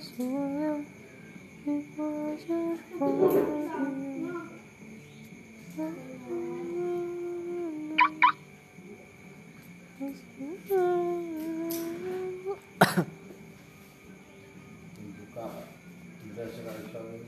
swim it. Dibuka. Tidak sekali-sekali.